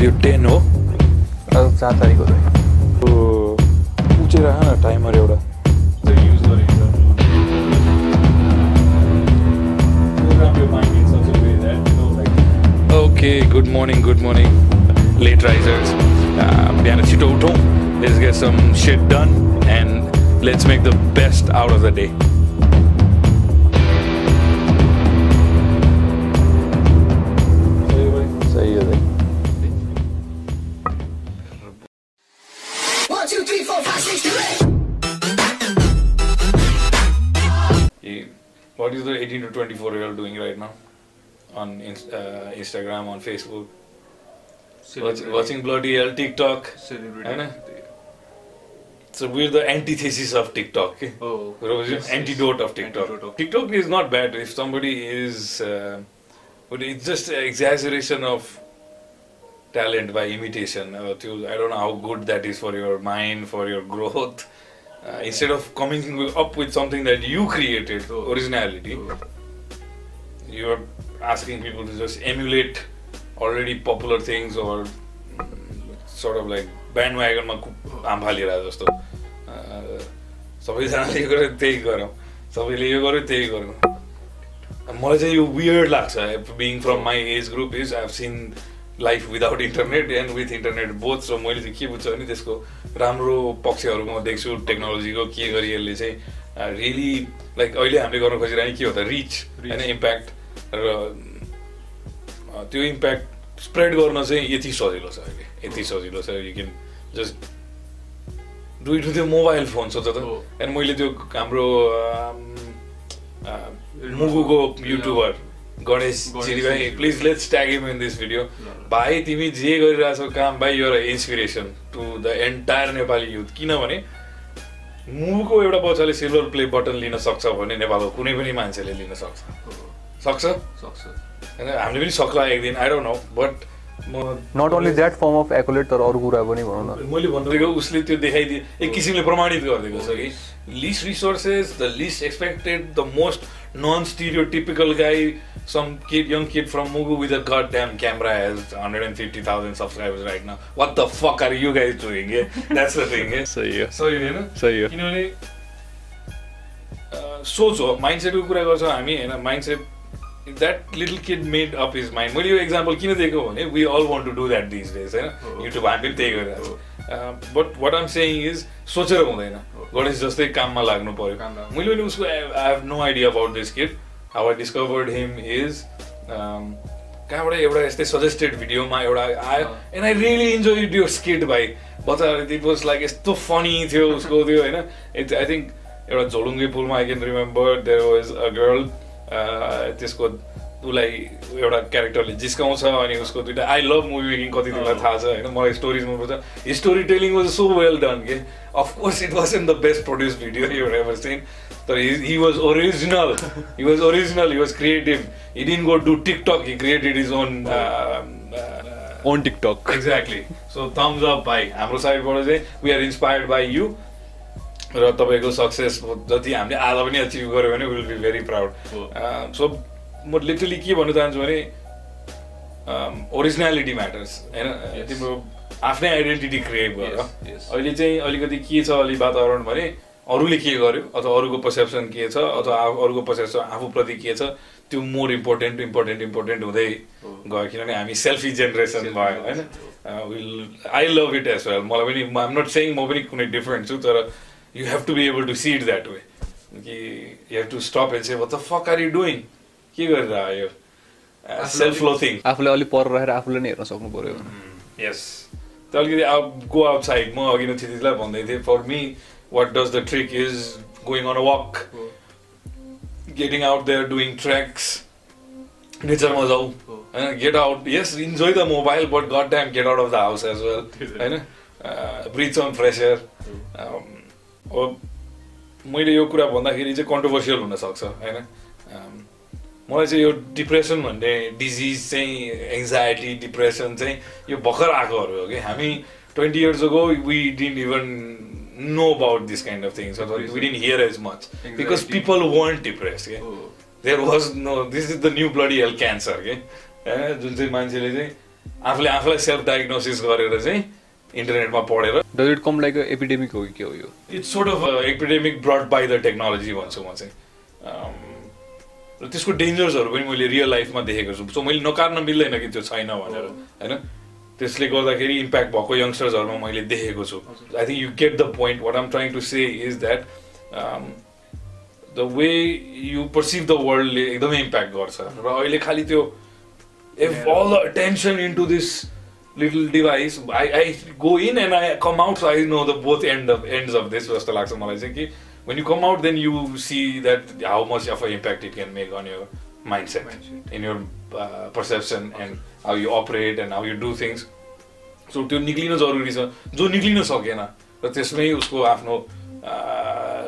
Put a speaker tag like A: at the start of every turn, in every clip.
A: आज यो टेन हो
B: अब चार तारिक हो त
A: उचेर राख न टाइमर एउटा
C: चाहिँ युज गरेको program your mind in such a way that you know like
A: okay good morning good morning late risers बिहान छिटो उठौँ
B: let's get some
D: set done and let's make the best
A: out of the day 18 to 24 year old doing right now on uh, Instagram, on Facebook? Watch, watching bloody hell TikTok.
C: celebrity.
A: So we're the antithesis of TikTok.
C: Oh,
A: the
C: yes, yes.
A: antidote of TikTok.
C: Antidote of-
A: TikTok is not bad if somebody is, uh, but it's just an exaggeration of talent by imitation. Uh, I don't know how good that is for your mind, for your growth. Uh, instead of coming up with something that you created,
C: Oh.
A: originality, You are asking people to just emulate already popular things or mm, sort of like bandwagonमा कु- हाम फालिरहेको जस्तो अँ, सबैजनाले यो गर्यो त्यही गरौँ सबैले यो गर्यो त्यही गरौँ मलाई चाहिँ यो वियर्ड लाग्छ being from my age group is I seen life without internet and with internet both so मैले चाहिँ के बुझ्छु भने त्यसको राम्रो पक्षहरू म देख्छु टेक्नोलोजीको के गरी यसले चाहिँ रियली लाइक अहिले हामीले गर्न खोजिरहेको के हो त रिच होइन इम्प्याक्ट र त्यो इम्प्याक्ट स्प्रेड गर्न चाहिँ यति सजिलो छ अहिले यति सजिलो छ you can just do it with mobile phone सोच त। अनि मैले त्यो हाम्रो मुगुको युट्युबर गणेश चिरी भाइ। Please let's tag him in this
C: video.
A: भाइ तिमी जे गरिरहेछौ काम भाइ यो inspiration to the entire Nepali youth किनभने मुभको एउटा बच्चाले सिल्भर प्ले बटन लिन सक्छ भने नेपालको कुनै पनि मान्छेले लिन सक्छ सक्छ
C: सक्छ
A: होइन हामीले पनि सक्ला एक दिन आई डोन्ट नो बट म
B: not only that form of accolade तर अरू कुरा पनि भनौँ न।
A: मैले भन्दिएको उसले त्यो देखाइदिए एक किसिमले प्रमाणित गरिदिएको छ कि? List resources the list expected the most non stereotypical guy some kid young kid from Mugu with a god damn camera has hundred and fifty thousand subscribers right न what the fuck are you guys doing uh that's the thing ए
B: सही हो
A: सही होइन
B: सही हो
A: किनभने सोच हो माइन्डसेटको कुरा गर्छौँ हामी होइन? Mindset that little kid made up his mind मैले यो एक्जाम्पल किन दिएको भने we all want to do that this days होइन। युट्युब हामी पनि त्यही गरिरहेको but what I'm saying is सोचेर हुँदैन। गणेश जस्तै काममा लाग्नु पऱ्यो मैले पनि उसको I have no idea about this kid how I discovered him is कहाँबाट एउटा यस्तै सजेस्टेड भिडियोमा एउटा आयो। एन्ड आई रियली इन्जोय यो स्किट भाइ। बच्चा इट वाज लाइक यस्तो फनी थियो उसको त्यो होइन? इट आई थिङ्क एउटा झोलुङ्गे पुलमा I can remember there was a girl त्यसको उसलाई एउटा क्यारेक्टरले जिस्काउँछ अनि उसको दुइटा आई लभ मुभी मेकिङ कति तिमीलाई थाहा छ होइन? मलाई स्टोरिज मनपर्छ story telling was so well done के of course it was in the best produce video you ever seen तर he was original he was original he was creative he didn't go do TikTok he created his own
B: own TikTok
A: exactly so thumbs up भाइ हाम्रो साइडबाट चाहिँ we are inspired by you र तपाईँको success जति हामीले आज पनि अचिभ गऱ्यो भने will be very proud so म लिटरली के भन्न चाहन्छु भने ओरिजिनालिटी म्याटर्स होइन. तिम्रो आफ्नै आइडेन्टिटी क्रिएट गर. अहिले चाहिँ अलिकति के छ अलि वातावरण भने अरूले के गर्यो अथवा अरूको पर्सेप्सन के छ अथवा अरूको पर्सेप्सन आफूप्रति के छ त्यो मोर इम्पोर्टेन्ट इम्पोर्टेन्ट इम्पोर्टेन्ट हुँदै गयो। किनभने हामी सेल्फी जेनेरेसन भयो होइन? Will I love it as well मलाई पनि आइम नट सेङ म पनि कुनै डिफरेन्ट छु तर you have to be able to see it that way कि you have to stop and say what the fuck are you doing के गरेर आयो सेल्फ लोथिङ
B: आफूले अलिक पर रहेर आफूले नै हेर्न सक्नु पऱ्यो
A: यस त्यो अलिकति आउट गो आउट साइड म अघि नै थितिलाई भन्दै थिएँ for me what does the trick is going on a walk getting out there doing tracks नेचरमा जाऊ होइन get out yes enjoy the mobile but got time get out of the house as well होइन breathe on fresh air अब मैले यो कुरा भन्दाखेरि चाहिँ controversial हुनसक्छ होइन मलाई चाहिँ यो डिप्रेसन भन्ने डिजिज चाहिँ एङ्जाइटी डिप्रेसन चाहिँ यो भर्खर आएकोहरू हो कि हामी twenty years ago we didn't even know about this kind of things we didn't hear as much
C: because.
A: People won't depress के there was no this is the new bloody health cancer के होइन जुन चाहिँ मान्छेले चाहिँ आफूले आफूलाई self diagnosis गरेर चाहिँ इन्टरनेटमा पढेर
B: does it come like epidemic हो कि के हो यो
A: it's sort of epidemic brought by the technology भन्छु म चाहिँ Um, र त्यसको डेन्जर्सहरू पनि मैले रियल लाइफमा देखेको छु सो मैले नकार्न मिल्दैन कि त्यो छैन भनेर होइन त्यसले गर्दाखेरि इम्प्याक्ट भएको यङ्स्टर्सहरूमा मैले देखेको छु I think you get the point what I'm trying to say is that the way you perceive the वर्ल्डले एकदमै इम्प्याक्ट गर्छ र अहिले खालि त्यो if all the attention into this little device I, I go in and I come out so I know the both end of ends of this जस्तो लाग्छ मलाई चाहिँ कि when you come out then you see that how much of an impact it can make on your mindset,
C: Mindset.
A: in your uh, perception and how you operate and how you do things so त्यो निक्लिन जरुरी छ जो निक्लिन सकेन र त्यसमै उसको आफ्नो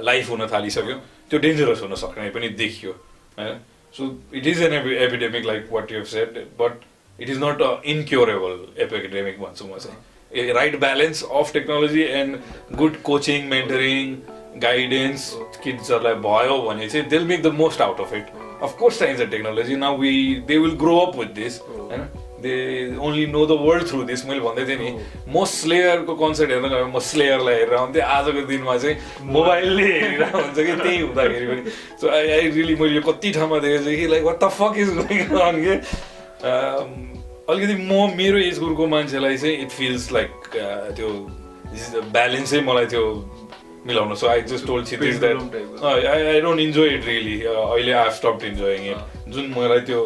A: लाइफ हुन थालिसक्यो त्यो डेन्जरस हुन सक्ने पनि देखियो होइन so it is an epidemic like what you said but it is not a incurable epidemic भन्छु म चाहिँ right balance of technology and good coaching mentoring guidance किड्सहरूलाई भयो भने चाहिँ they'll make the most out of it of course चाहिन्छ technology now we they will grow up with this होइन they only know the world through this मैले भन्दै थिएँ नि म स्लेयरको कन्सर्ट हेर्न गएँ म स्लेयरलाई हेरेर आउँथेँ आजको दिनमा चाहिँ मोबाइलले हेरिरहेको हुन्छ कि त्यही हुँदाखेरि पनि सो आई आई रियली मैले कति ठाउँमा देखेको छु कि like what the fuck is going के अलिकति म मेरो एज ग्रुपको मान्छेलाई चाहिँ इट फिल्स लाइक त्यो ब्यालेन्सै मलाई त्यो मिलाउनु so I just told
C: that type of.
A: I I don't enjoy it really अहिले आई स्टप इन्जोइङ इट जुन मलाई त्यो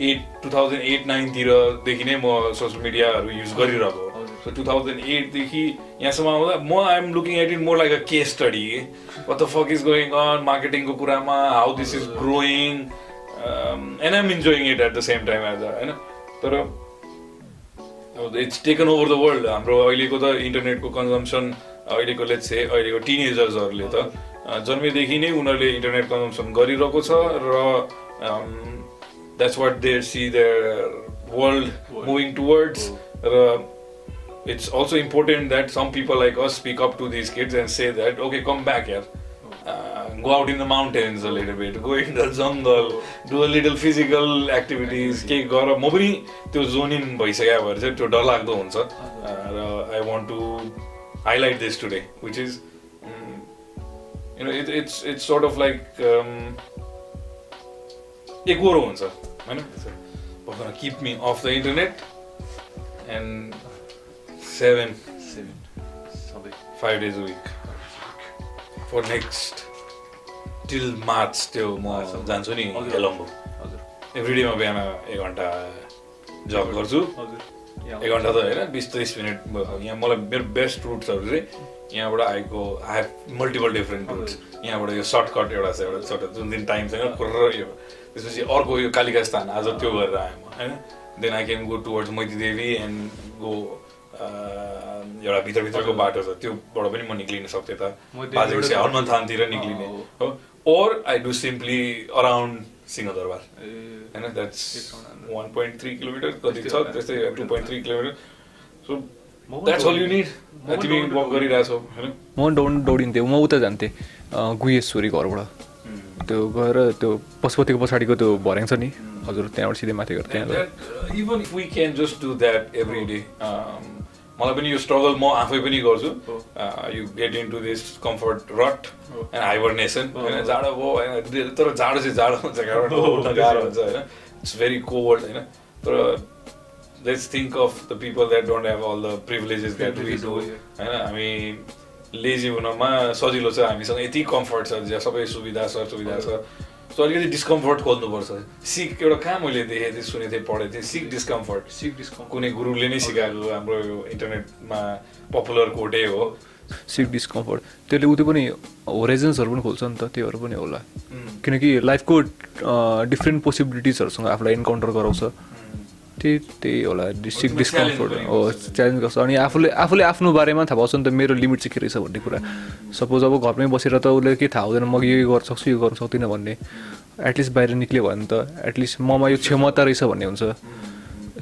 A: एट टु थाउजन्ड एट नाइनतिरदेखि नै म सोसियल मिडियाहरू युज गरिरहेको
C: हजुर।
A: सो टु थाउजन्ड एटदेखि यहाँसम्म आउँदा म I'm looking at it more like a case study what the fuck is going on मार्केटिङको कुरामा how this is growing and I'm enjoying it at the same time as a होइन? तर it's taken over the world हाम्रो अहिलेको त इन्टरनेटको consumption अहिलेको let's say अहिलेको टिनेजर्सहरूले त जन्मेदेखि नै उनीहरूले इन्टरनेट कन्जम्सन गरिरहेको छ र that's what they see their world moving towards र it's also important that some people like us speak up to these kids and say that okay come back here. Uh, go out in the mountains a little bit go in the jungle do a little physical activities के गर म पनि त्यो John in भइसक्यो भएर चाहिँ त्यो डरलाग्दो हुन्छ। र I want to highlight this today which is you know it it's it's sort of like एकरो हुन्छ होइन? Keep me off the internet and seven
C: सबै
A: five days a week for next till March त्यो म जान्छु नि। हेलम्बो
C: हजुर।
A: Every डेमा बिहान एक घन्टा जग गर्छु।
C: हजुर।
A: एक घन्टा त होइन बिस तिस मिनट यहाँ मलाई मेरो बेस्ट रुट्सहरू चाहिँ यहाँबाट आएको I have multiple different routes यहाँबाट यो सर्टकट एउटा छ एउटा सर्टकट जुन दिन टाइम छैन कुर्र यो। त्यसपछि अर्को यो कालिका स्थान आज त्यो गरेर आएँ म होइन? Then I can go towards Maiti Devi and go एउटा भित्रभित्रको बाटो छ त्योबाट पनि म निक्लिन सक्थेँ त हनुमान थानतिर निक्लिने हो or I do simply around
C: Singhadurbar
A: होइन
C: that's.
A: One point three kilometre कति छ
C: त्यस्तै
A: two
C: point three
A: kilometre so that's all
C: you need
A: तिमी वक गरिरहेछौ होइन
B: म दौड दौडिन्थेँ म उता जान्थेँ गुहेश्वरी घरबाट त्यो गएर त्यो पशुपतिको पछाडिको त्यो भर्याङ छ नि हजुर त्यहाँबाट सिधै माथि गएर त्यहाँ
A: even we can just do that every day मलाई पनि यो स्ट्रगल म आफै पनि गर्छु। You get into this
C: comfort
A: rut. And
C: hibernation.
A: होइन जाडो भयो होइन तर जाडो चाहिँ जाडो हुन्छ उठ्न गाह्रो हुन्छ। होइन। इट्स भेरी कोल्ड होइन। तर let's think of the people that don't have all the
C: privileges
A: that
C: we do.
A: होइन। हामी लेजी हुनमा सजिलो छ हामीसँग। यति कम्फर्ट छ सबै सुविधा छ सुविधा छ। सो अलिकति डिस्कम्फर्ट खोज्नुपर्छ। सिक एउटा कहाँ मैले देखेको थिएँ सुनेको थिएँ पढेको थिएँ सिक डिस्कम्फर्ट
C: सिक डिस्काउन्ट
A: कुनै गुरुले नै सिकाएको हाम्रो यो इन्टरनेटमा पपुलर कोटै हो।
B: सिक डिस्कम्फर्ट त्यसले उ त्यो पनि होराइजन्सहरू पनि खोल्छ नि त त्योहरू पनि होला। किनकि लाइफको डिफ्रेन्ट पोसिबिलिटिजहरूसँग आफूलाई इन्काउन्टर गराउँछ। त्यही त्यही होला
A: challenge
B: डिस्कम्फर्ट हो। च्यालेन्ज गर्छ। अनि आफूले आफूले आफ्नो बारेमा थाहा पाउँछ नि त मेरो लिमिट चाहिँ के रहेछ भन्ने कुरा। सपोज अब घरमै बसेर त उसले के थाहा हुँदैन म यो गर्न सक्छु यो गर्न सक्दिनँ भन्ने। एटलिस्ट बाहिर निक्ल्यो भने त एटलिस्ट ममा यो क्षमता रहेछ भन्ने हुन्छ।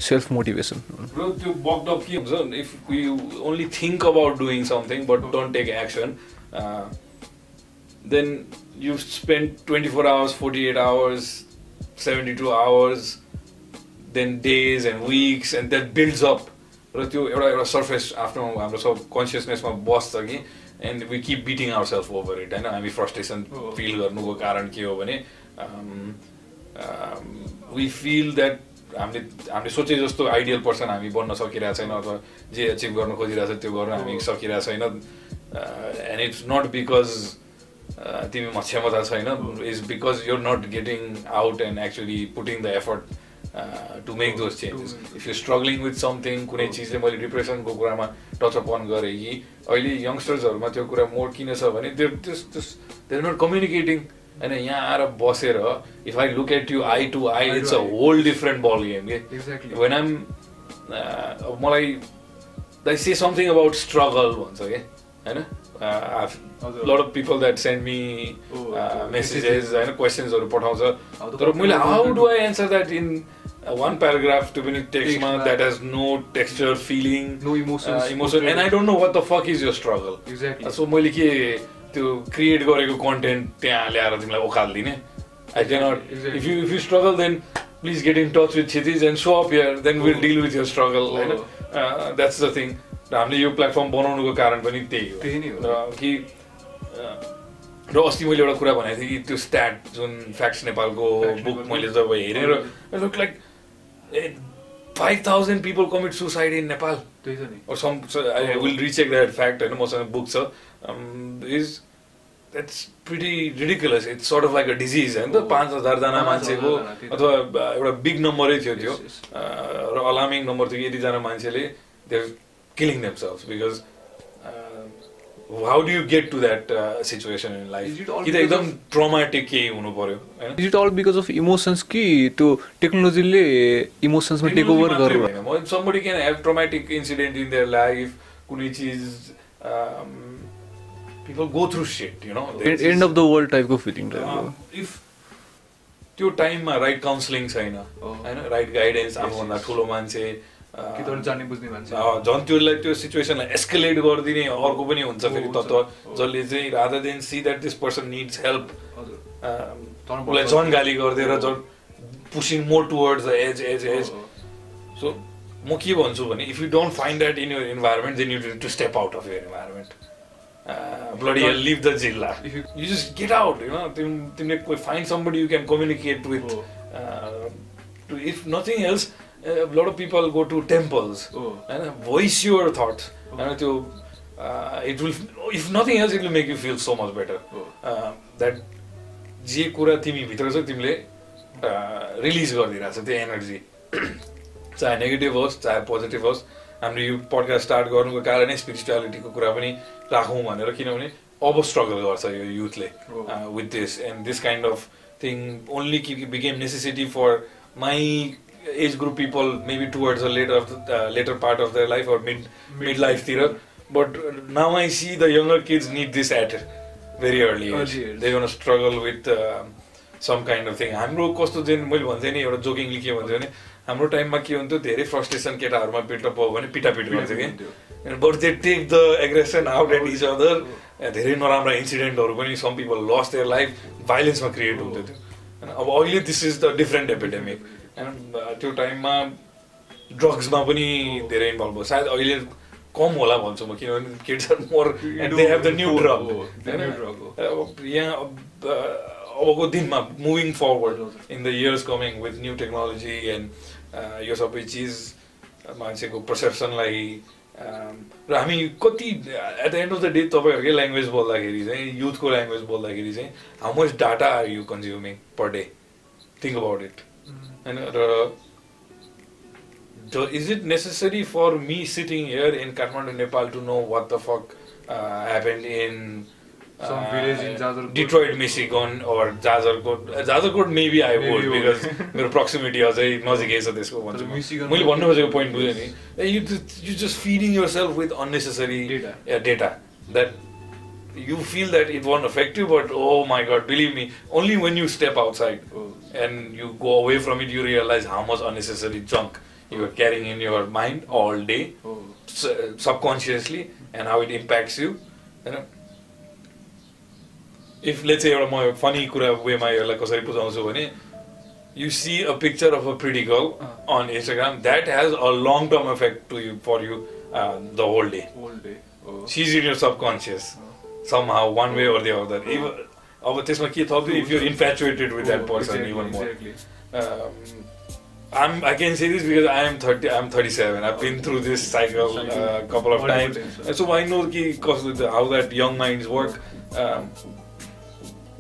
B: सेल्फ मोटिभेसन
A: त्यो बक्ड अप के हुन्छ if you only think about doing something but don't take action then you spend twenty four hours forty eight hours seventy two hours then days and weeks and that builds up र त्यो एउटा एउटा surface आफ्नो हाम्रो सब कन्सियसनेसमा बस्छ कि and we keep beating our self over it होइन? हामी फ्रस्ट्रेसन। फिल गर्नुको कारण के हो भने वी फिल द्याट हामीले हामीले सोचे जस्तो आइडियल पर्सन हामी बन्न सकिरहेको छैन अथवा जे अचिभ गर्न खोजिरहेको छ त्यो गर्न हामी सकिरहेको छैन। एन्ड इट्स नट बिकज तिमीमा क्षमता छैन is because you're not getting out and actually putting the effort to make those changes if you struggling with something कुनै चिजले मैले डिप्रेसनको कुरामा टचअप अन गरेँ कि अहिले यङ्स्टर्सहरूमा त्यो कुरा मोड किन छ भने देयर त्यस त्यस देयर नट कम्युनिकेटिङ होइन यहाँ आएर बसेर if I look at you I too I it's a whole different ball game के. वेन आइम मलाई they say something about struggle भन्छ कि होइन। Lot of people that send
C: me
A: messages होइन क्वेसन्सहरू पठाउँछ तर मैले
C: how
A: do I answer that in one paragraph त्यो पनि टेक्स्टमा। That has no texture feeling
C: No emotions
A: emotion and I don't know what the fuck is your struggle
C: Exactly.
A: So मैले के त्यो क्रिएट गरेको कन्टेन्ट त्यहाँ ल्याएर तिमीलाई ओकाल दिने I cannot
C: Exactly.
A: If you if you struggle then please get in touch with Kshitij and so up here then
C: will.
A: Deal with your struggle होइन. द्याट्स द थिङ र हामीले यो प्लेटफर्म बनाउनुको कारण पनि त्यही हो
C: त्यही नै हो।
A: र कि अ, र अस्ति मैले एउटा कुरा भनेको थिएँ कि त्यो स्ट्याट जुन फ्याक्ट्स नेपालको बुक। मैले जब हेरेँ र look like five thousand people commit suicide in Nepal
C: त्यही नि
A: so I will recheck that fact होइन मसँग बुक छ is that's pretty ridiculous it's sort of like a disease होइन त
C: Oh.
A: पाँच हजारजना मान्छेको। अथवा एउटा बिग नम्बरै थियो त्यो र अलार्मिङ नम्बर थियो कि यतिजना मान्छेले their killing themselves because how do you get to that situation in
C: Is
A: life
C: it all
A: कि त
C: because
A: एकदम
C: of-
A: ट्रमाटिक केही हुनु पर्यो होइन?
B: Is it all because of emotions कि त्यो टेक्नोलोजीले इमोसन्समा टेक ओभर गरेर
A: somebody can have traumatic incident in their life कुनै चिज um, people go through shit you know? There's end
B: of the world टाइपको फिलिङ
A: if त्यो टाइममा राइट काउन्सिलिङ छैन
C: Oh.
A: होइन? राइट गाइडेन्स आफूभन्दा. ठुलो मान्छे
C: कि त जान्ने बुझ्ने मान्छे।
A: झन् त्यसलाई त्यो सिचुएसनलाई एस्केलेट गरिदिने अर्को पनि हुन्छ फेरि
C: हुन्छ,
A: तत्व
C: हो।
A: जसले चाहिँ rather than see that this person
C: needs
A: help उसलाई झन् गाली गरिदिएर झन् pushing more towards the edge edge
C: edge
A: so म के भन्छु भने if you don't find that in your environment then you to step out of your environment bloody leave the
C: jilla you
A: just get out होइन तिम तिमीले find somebody you
C: can
A: communicate with if nothing else of people go to
C: temples
A: होइन voice your thoughts होइन त्यो it will if nothing else it will make you feel so much
C: better.
A: That जे कुरा तिमी भित्र छ तिमीले release गरिदिरहेको छ त्यो एनर्जी चाहे नेगेटिभ होस् चाहे पोजिटिभ होस् हामीले यो पडकास्ट स्टार्ट गर्नुको कारणै स्पिरिचुअलिटीको कुरा पनि राखौँ भनेर किनभने अब स्ट्रगल गर्छ यो युथले। With this and this kind of thing only became necessity for my age group people maybe towards a later later part of their life or mid mid लाइफतिर but now I see the younger kids need this at very early age
C: Early age.
A: They gonna struggle with some kind of thing हाम्रो कस्तो चाहिँ मैले भन्थेँ नि एउटा जोकिङली के भन्थ्यो भने हाम्रो टाइममा के हुन्थ्यो धेरै फ्रस्ट्रेसन केटाहरूमा बिल्डअप भयो भने पिटापिट गर्थ्यो कि but they take the aggression out at each other धेरै नराम्रा इन्सिडेन्टहरू पनि some people lost their life भाइलेन्समा create हुन्थ्यो त्यो अब अहिले this is the different epidemic त्यो टाइममा ड्रग्समा पनि धेरै इन्भल्भ भयो। सायद अहिले कम होला भन्छु म किनभने kids are more they
C: have the new drug हो।
A: अब यहाँ अ, अबको दिनमा moving forward in the years coming with new technology and यो सबै चिज मान्छेको पर्सेप्सनलाई अम, र हामी कति at the end of the day तपाईँहरूकै ल्याङ्ग्वेज बोल्दाखेरि चाहिँ युथको ल्याङ्ग्वेज बोल्दाखेरि चाहिँ how much data are you consuming per day think about it होइन र is it necessary for me sitting here in Kathmandu, Nepal to know what the fuck uh, happened in
C: Some village in Jazarkot.
A: Detroit, Michigan or Jazarkot? Uh, Jazarkot maybe I would because. मेरो proximity अझै नजिकै छ त्यसको भन्छु मैले भन्नु खोजेको point बुझेँ नि you you just feeding yourself with unnecessary
C: Data.
A: yeah, data that you feel that it won't affect you but oh my god believe me only when you step outside
C: हो,
A: and you go away from it, you realize how much unnecessary junk you are carrying in your mind all day,
C: हो,
A: su- subconsciously, and how it impacts you. You know? If let's say एउटा म funny कुरा वेमा यसलाई कसरी बुझाउँछु भने you see a picture of a pretty girl
B: Uh.
A: on Instagram, that has a long term effect to you for you uh, the whole day.
B: Whole day
A: She's in your subconscious somehow, one way or the other. Even अब त्यसमा के थप्यो if you're infatuated with that person even more. Um, I'm I can say this because I am 30 I'm 37. I've been through this cycle uh, a couple of times. And so I know कि कस्तो how that young minds work. Um,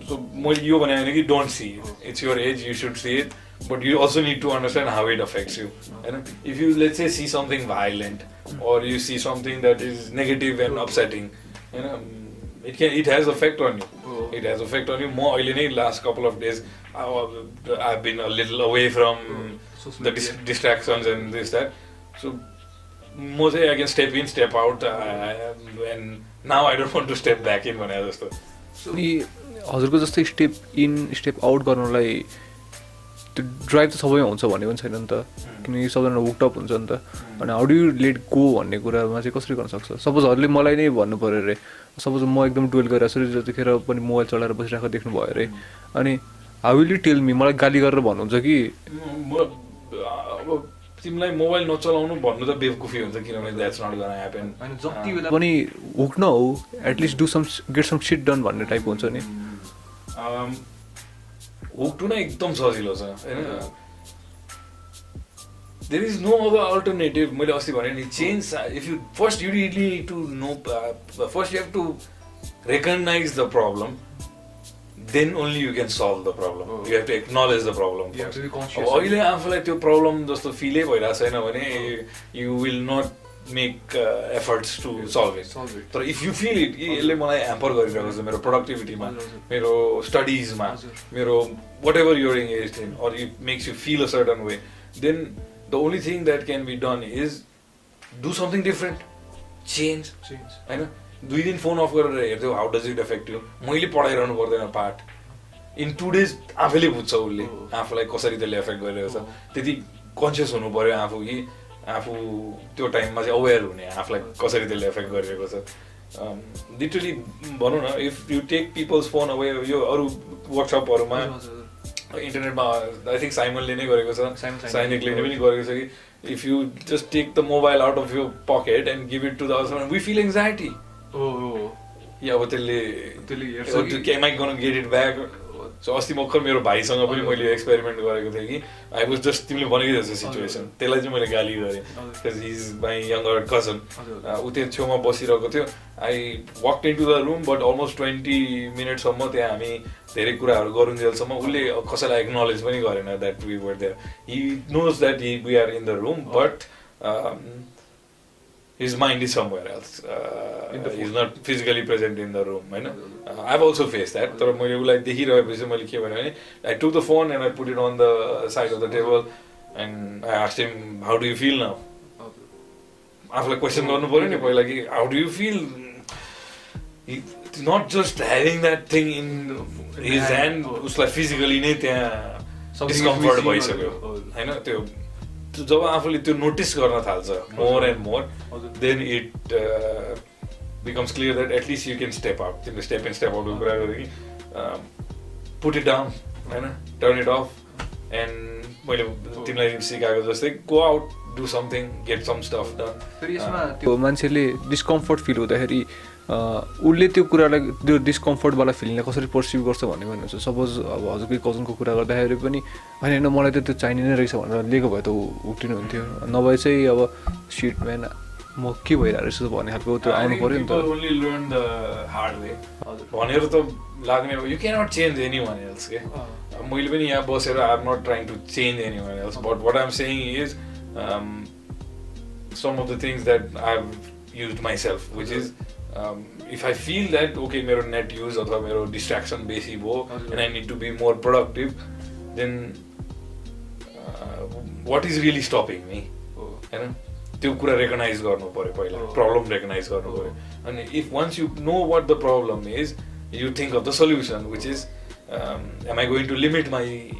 A: so मैले यो भने होइन कि don't see it. It's your age, you should see it. But you also need to understand how it affects you. होइन? If you let's say see something violent or you see something that is negative and upsetting, you know, it can it has affect on you it has affect on you म अहिले नै last couple of days I been little away from the distractions and this that so म चाहिँ I can step in step out and now I don't want to step back in भने जस्तो
B: हजुरको जस्तै step in step out गर्नलाई त्यो drive त सबैमा हुन्छ भन्ने पनि छैन नि त किनकि सबैजना वुकटप हुन्छ नि त अनि हाउ डु लेट गो भन्ने कुरामा चाहिँ कसरी गर्न सक्छ सपोजहरूले मलाई नै भन्नु पऱ्यो अरे सपोज म एकदम टुवेल्भ गरिरहेको छु जतिखेर पनि मोबाइल चलाएर बसिरहेको देख्नु भयो अरे। अनि how will you tell me? मलाई गाली गरेर भन्नुहुन्छ कि?
A: म अब तिमीलाई मोबाइल नचलाउनु भन्नु त बेवकुफी हुन्छ किनभने द्याट्स नट गन ह्यापन
B: जति बेला पनि हुक न हो at least do some get some shit done भन्ने टाइप हुन्छ नि।
A: हुक टु नै एकदम सजिलो छ होइन? There is no other alternative मैले अस्ति भने नि change if you first you really to know first you have to recognise the problem then only you can solve the problem you have to acknowledge the problem अहिले आफूलाई त्यो problem जस्तो फिलै भइरहेको छैन भने you will not make efforts to solve it तर if you feel it कि यसले मलाई ह्याम्पर गरिरहेको छ मेरो प्रोडक्टिभिटीमा मेरो स्टडिजमा मेरो whatever you're engage in or it makes you feel a certain way then the only thing that can be done is do something different change होइन दुई दिन फोन अफ गरेर हेर्थ्यौ how does it affect you मैले पढाइरहनु पर्दैन पाठ in to days आफैले बुझ्छ उसले। आफूलाई कसरी त्यसले एफेक्ट गरिरहेको छ। त्यति कन्सियस हुनु पऱ्यो आफू कि आफू त्यो टाइममा चाहिँ अवेर हुने आफूलाई कसरी त्यसले एफेक्ट गरिरहेको छ। लिटरली भनौँ न if you take people's phone away यो अरू वर्कसपहरूमा इन्टरनेटमा आई थिङ्क साइमनले नै गरेको छ। साइनिकले पनि गरेको छ। कि if you just take the mobile out of your pocket and give it to the we feel anxiety या अब त्यसले
B: त्यसले
A: गेट इट ब्याक सो अस्ति भर्खर मेरो भाइसँग पनि मैले एक्सपेरिमेन्ट गरेको थिएँ कि। आई वाज जस्ट तिमीले भनेकै जस्तो सिचुएसन त्यसलाई चाहिँ मैले गाली गरेँ। Because is my younger cousin ऊ त्यो छेउमा बसिरहेको थियो। I walk into the room but almost twenty मिनटसम्म त्यहाँ हामी धेरै कुराहरू गरुन्जेलसम्म उसले कसैलाई एक्नोलेज पनि गरेन that we were there he knows that he we are in the room but his mind is somewhere else. Uh,
B: phone.
A: not physically present in the room. होइन I've also faced that. तर मैले उसलाई देखिरहेपछि मैले के भने I took the phone and I put it on the side of the table and I asked him, how do you feel now? आफूलाई question गर्नु पऱ्यो नि पहिला कि how do you feel not just having that thing in his hand उसलाई physically नै त्यहाँ discomfort भइसक्यो होइन त्यो जब आफूले त्यो नोटिस गर्न थाल्छ more and more then it becomes clear that at least you can step out तिमीले स्टेप एन्ड स्टेप आउटको कुरा गरेँ कि पुट इट डाउन होइन टर्न इट अफ एन्ड मैले तिमीलाई सिकाएको जस्तै go out do something get some stuff done
B: फेरि यसमा त्यो मान्छेले डिस्कम्फर्ट फिल हुँदाखेरि उसले त्यो कुरालाई त्यो डिस्कम्फर्टवाला फिलिङलाई कसरी पर्सिभ गर्छ भन्ने भन्नुहुन्छ सपोज अब हजुरकै कजनको कुरा गर्दाखेरि पनि होइन होइन मलाई त त्यो चाहिने नै रहेछ भनेर लिएको भए त उक्टिनु हुन्थ्यो नभए चाहिँ अब सिट म्यान म के भइरहेको रहेछ भन्ने खालको त्यो आउनु पऱ्यो नि त।
A: भनेर त लाग्ने यु क्यानट चेन्ज एनी के मैले पनि यहाँ बसेर I am not trying to change any else but what I'm saying is some of the things that I have use my self which is if I feel that okay मेरो net use अथवा मेरो distraction बेसी भयो and I need to be more productive then what is really stopping me होइन त्यो कुरा recognise गर्नु पऱ्यो पहिला प्रब्लम रेकगनाइज गर्नु पऱ्यो अनि if once you know what the problem is you think of the solution which is am I going to limit my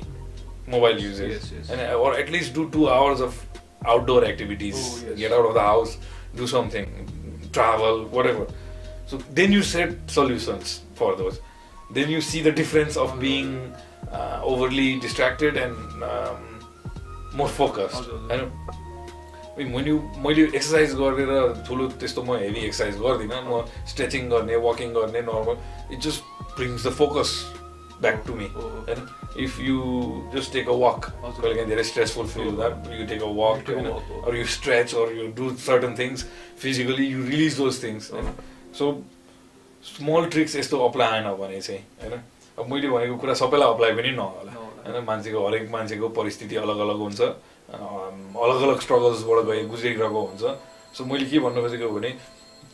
A: mobile usage
B: Yes, yes.
A: and or at least do two hours of outdoor activities
B: Oh, yes.
A: get out travel whatever so then you set solutions for those then you see the difference of being uh, overly distracted and um, more focused
B: हजुर।
A: होइन when you मैले exercise गरेर ठुलो त्यस्तो म heavy exercise गर्दिनँ म stretching गर्ने वाकिङ गर्ने normal it just brings the focus back to
B: me.
A: होइन if you just take a
B: walk.
A: कहिले काहीँ धेरै स्ट्रेसफुल फिल हुँदा you take a walk
B: You take a walk,
A: or you stretch or you do certain things physically you release those things होइन so small tricks यस्तो apply आएन भने चाहिँ होइन अब मैले भनेको कुरा सबैलाई अप्लाई पनि नहोला। होइन मान्छेको हरेक मान्छेको परिस्थिति अलग अलग हुन्छ अलग अलग स्ट्रगल्सबाट गए गुज्रिरहेको हुन्छ सो मैले के भन्नु खोजेको भने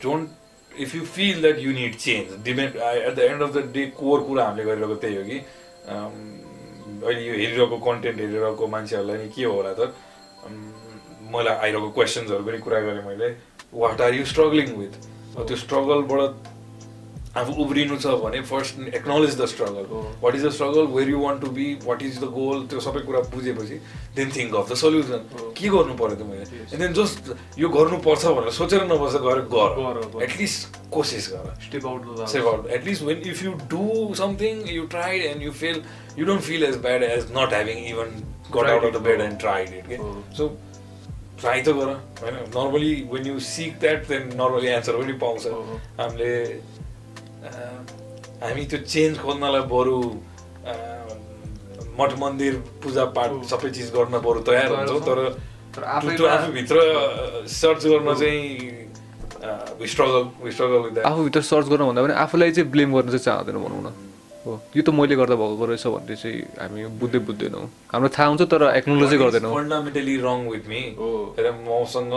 A: don't if you feel that you need change demand at the end of the day core कुरा हामीले गरिरहेको त्यही हो कि अहिले यो हेरिरहेको कन्टेन्ट हेरिरहेको मान्छेहरूलाई नि के होला त? मलाई आइरहेको क्वेसन्सहरू पनि कुरा गरेँ मैले. What are you struggling with त्यो स्ट्रगलबाट आफू उब्रिनु छ भने first acknowledge the
B: struggle.
A: What is the struggle where you want to be what is the goal त्यो सबै कुरा बुझेपछि then think of the
B: solution.
A: के गर्नु पऱ्यो त मैले. एन्ड देन जस्ट यो गर्नुपर्छ भनेर सोचेर नबस्छ गएर
B: गर।
A: एटलिस्ट कोसिस गर step out you do something you tried and you fail you don't feel as bad as not having even got
B: Tried
A: out of
B: it.
A: the bed and tried it okay?
B: Oh.
A: so try त गर होइन normally when you seek that then normally answer पनि पाउँछ
B: Oh.
A: हामीले हामी त्यो change खोज्नलाई बरु मठ मन्दिर पूजापाठ
B: Oh.
A: सबै चिज गर्न बरु
B: तयार
A: हुन्छौँ। तर आफूभित्र सर्च गर्न
B: Oh.
A: चाहिँ
B: आफूभित्र सर्च गर्न भन्दा पनि आफूलाई चाहिँ ब्लेम गर्न चाहिँ चाहँदैन भनौँ न हो यो त मैले गर्दा भएको रहेछ भन्ने चाहिँ हामी बुझ्दै बुझ्दैनौँ हाम्रो थाहा हुन्छ तर एक्नोलोजै गर्दैनौँ
A: फन्डामेन्टली रङ विथ मी मसँग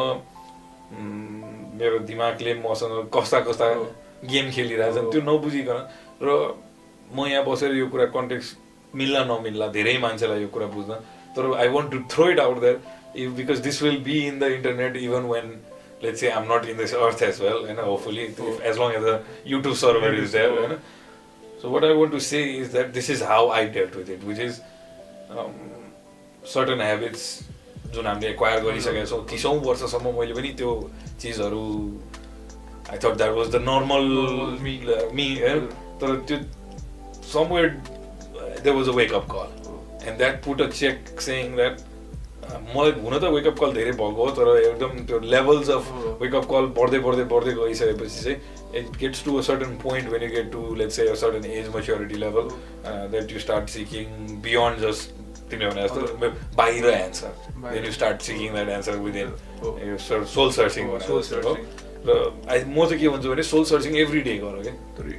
A: मेरो दिमागले मसँग कस्ता कस्ता
B: हो।
A: गेम खेलिरहेछन् त्यो नबुझिकन र म यहाँ बसेर यो कुरा कन्टेक्स मिल्ला नमिल्ला धेरै मान्छेलाई यो कुरा बुझ्न तर I want to throw it out there if because this will be in the internet even when let say um not in this earth as well होइन hopefully as long as the YouTube server is there होइन what I want to say is that this is how I dealt with it, which is um, certain habits जुन हामीले acquire गरिसकेका छौँ तिसौँ वर्षसम्म मैले पनि त्यो चिजहरू I thought that was the normal
B: Normal me.
A: Me होइन तर त्यो somewhere there was a wake up call and that put a check saying that मलाई हुन त वेकअप कल धेरै भएको हो तर एकदम त्यो लेभल्स अफ
B: हो।
A: वेकअप कल बढ्दै बढ्दै बढ्दै गइसकेपछि चाहिँ it gets to a certain point when you get to let's say a certain age maturity level uh, that you start seeking beyond just तिमीले भने जस्तो बाहिर एन्सर
B: बाहिर।
A: then you start seeking that answer within
B: हो।
A: यो sole searching
B: हो,
A: र I म चाहिँ के भन्छु भने सोल सर्चिङ एभ्री डे गर क्या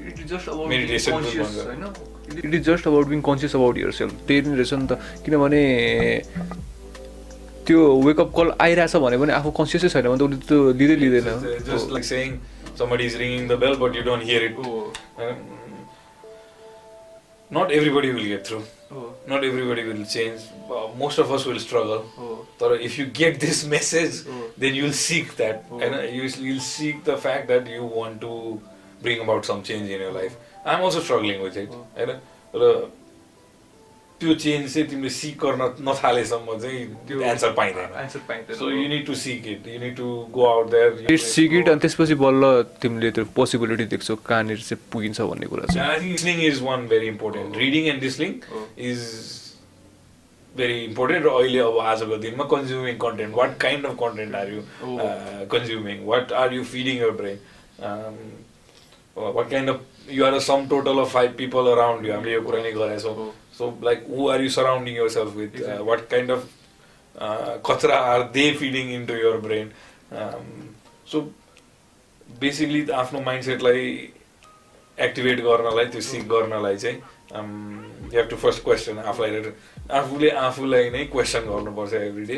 B: it
A: is
B: just about it is just being conscious about your self त्यही पनि रहेछ नि त। किनभने त्यो वेकअप कल आइरहेछ भने पनि आफू कन्सियसै छैन भने त उसले त्यो लिँदै लिँदैन।
A: Just like saying somebody is ringing the bell but you don't hear it.
B: हो,
A: Um, not everybody will get through.
B: Oh.
A: Not everybody will change. Uh, most of us will struggle.
B: Oh.
A: But if you get this message,
B: oh.
A: then you'll seek that,
B: oh.
A: and uh, you, will seek the fact that you want to bring about some change in your life. I'm also struggling with it.
B: Oh.
A: And, uh, त्यो change चाहिँ तिमीले सिक गर्न नथालेसम्म चाहिँ त्यो answer पाइँदैन।
B: Answer पाइँदैन।
A: So you need to seek it you need to go out there
B: it's seek it अनि त्यसपछि बल्ल तिमीले त्यो पोसिबिलिटी देख्छौ कहाँनिर चाहिँ पुगिन्छ भन्ने कुरा चाहिँ।
A: Is one very important. Reading and listening
B: Oh.
A: is very important. र अहिले अब आजको दिनमा consuming content what kind of content are you
B: Oh.
A: Consuming what are you feeding your brain what kind of you are a sum total of five people around you हामीले यो कुरा नै गरेछौँ। So like who are you surrounding yourself with
B: Exactly.
A: What kind of कचरा are they feeding into your brain so basically आफ्नो माइन्डसेटलाई activate गर्नलाई त्यो सिक गर्नलाई चाहिँ you have to first question आफूलाई आफूले आफूलाई नै क्वेसन गर्नुपर्छ every day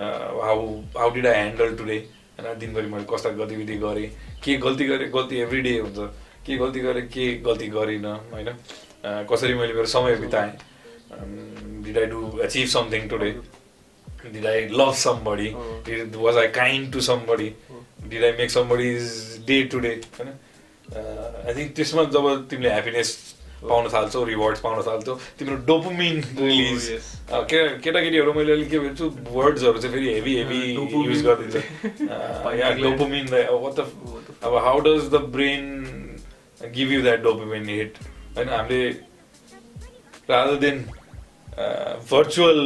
A: how how did I handle today होइन दिनभरि मैले कस्ता गतिविधि गरेँ? के गल्ती गरेँ? गल्ती एभ्री डे हुन्छ। के गल्ती गरेँ? के गल्ती गरिनँ? होइन? कसरी मैले मेरो समय बिताएँ did I do achieve something today did I love somebody
B: Oh.
A: Was I kind to somebody did I make somebody is day today होइन आई थिङ्क त्यसमा जब तिमीले ह्याप्पिनेस पाउन थाल्छौ रिवार्ड्स पाउन थाल्छौ तिम्रो डोपोमिन रिलिज
B: yes.
A: केटाकेटीहरू मैले अलिक के भन्छु वर्ड्सहरू चाहिँ फेरि हेभी हेभी. युज गरिदिन्छ
B: Pineal gland.
A: डोपोमिन अब how does the brain give you that dopamine hit होइन हामीले rather than virtual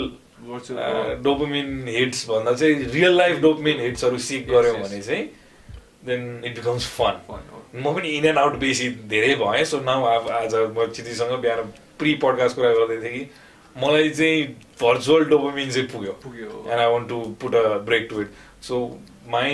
A: dopamine hits भन्दा चाहिँ रियल लाइफ डोपोमिन हिट्सहरू सिक गऱ्यौँ. भने चाहिँ देन इट बिकम्स फन म पनि इन एन्ड आउट बेसी धेरै भएँ सो नाउ अब आज म चितीसँग बिहान प्रि पडकास्ट कुरा गर्दै थिएँ कि मलाई चाहिँ भर्चुअल डोपोमिन चाहिँ पुग्यो।
B: पुग्यो।
A: And I want to put a break to it. So my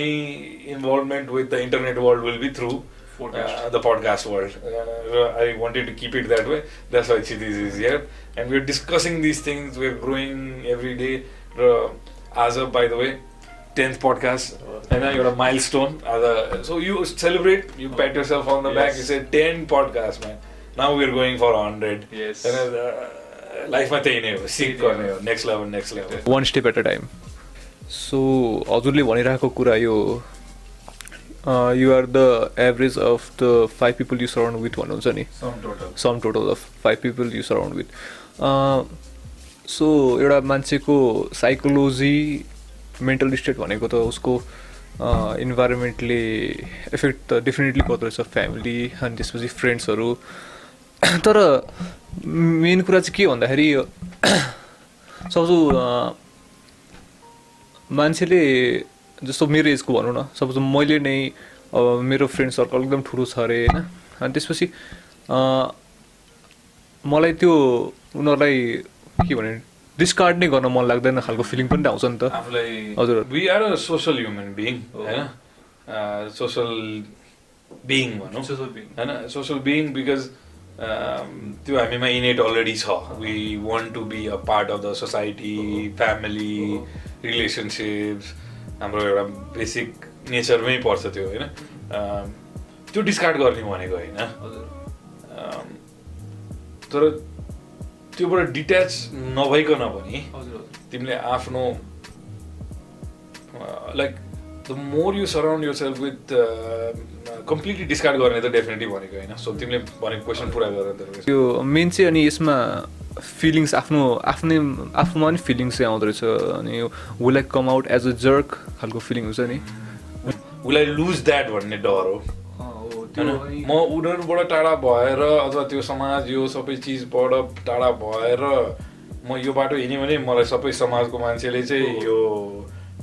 A: involvement with the internet world will be through uh, the podcast world. Uh, I wanted to keep it that way. That's why Chidis is here, and we're discussing these things. We're growing every day. Uh, as a, by the way, tenth podcast, and now you're a milestone. As a, so you celebrate, you pat yourself on the back. You
B: Yes.
A: say ten podcasts, man. Now we're going for hundred.
B: Yes.
A: लाइफमा त्यही नै हो सिक गर्ने हो next level next level
B: one step at a time so हजुरले भनिरहेको कुरा यो you are the average of the five people you surround with भन्नुहुन्छ नि sum total of five people you surround with so एउटा मान्छेको साइकोलोजी मेन्टल स्टेट भनेको त उसको इन्भाइरोमेन्टले इफेक्ट त डेफिनेटली गर्दो रहेछ फ्यामिली अनि त्यसपछि फ्रेन्ड्सहरू तर मेन कुरा चाहिँ के भन्दाखेरि सपोज मान्छेले जस्तो मेरो एजको भनौँ न सपोज मैले नै अब मेरो फ्रेन्ड सर्कल एकदम ठुलो छ अरे होइन? अनि त्यसपछि अँ, मलाई त्यो उनीहरूलाई के भने डिस्कार्ड नै गर्न मन लाग्दैन खालको फिलिङ पनि त आउँछ नि त। हजुर।
A: We are a social human being
B: हो।
A: होइन? सोसल बिङ भनौँ। होइन? सोसल बिङ बिकज त्यो हामीमा इनेट अलरेडी छ। We want to be a part of the society family relationships हाम्रो एउटा बेसिक नेचरमै पर्छ त्यो होइन? त्यो डिस्कार्ड गर्ने भनेको होइन? तर त्योबाट डिट्याच नभइकन पनि तिमीले आफ्नो like the more you surround your self with completely discard गर्ने त डेफिनेटली भनेको होइन? सो तिमीले भनेको क्वेसन पुरा गरेर
B: त्यो मेन चाहिँ अनि यसमा फिलिङ्स आफ्नो आफ्नै आफूमा पनि फिलिङ्स चाहिँ आउँदो रहेछ अनि would like come out as a jerk खालको फिलिङ हुन्छ नि।
A: उसलाई लुज द्याट भन्ने डर हो। म उनीहरूबाट टाढा भएर अथवा त्यो समाज यो सबै चिजबाट टाढा भएर म यो बाटो हिँडेँ भने मलाई सबै समाजको मान्छेले चाहिँ यो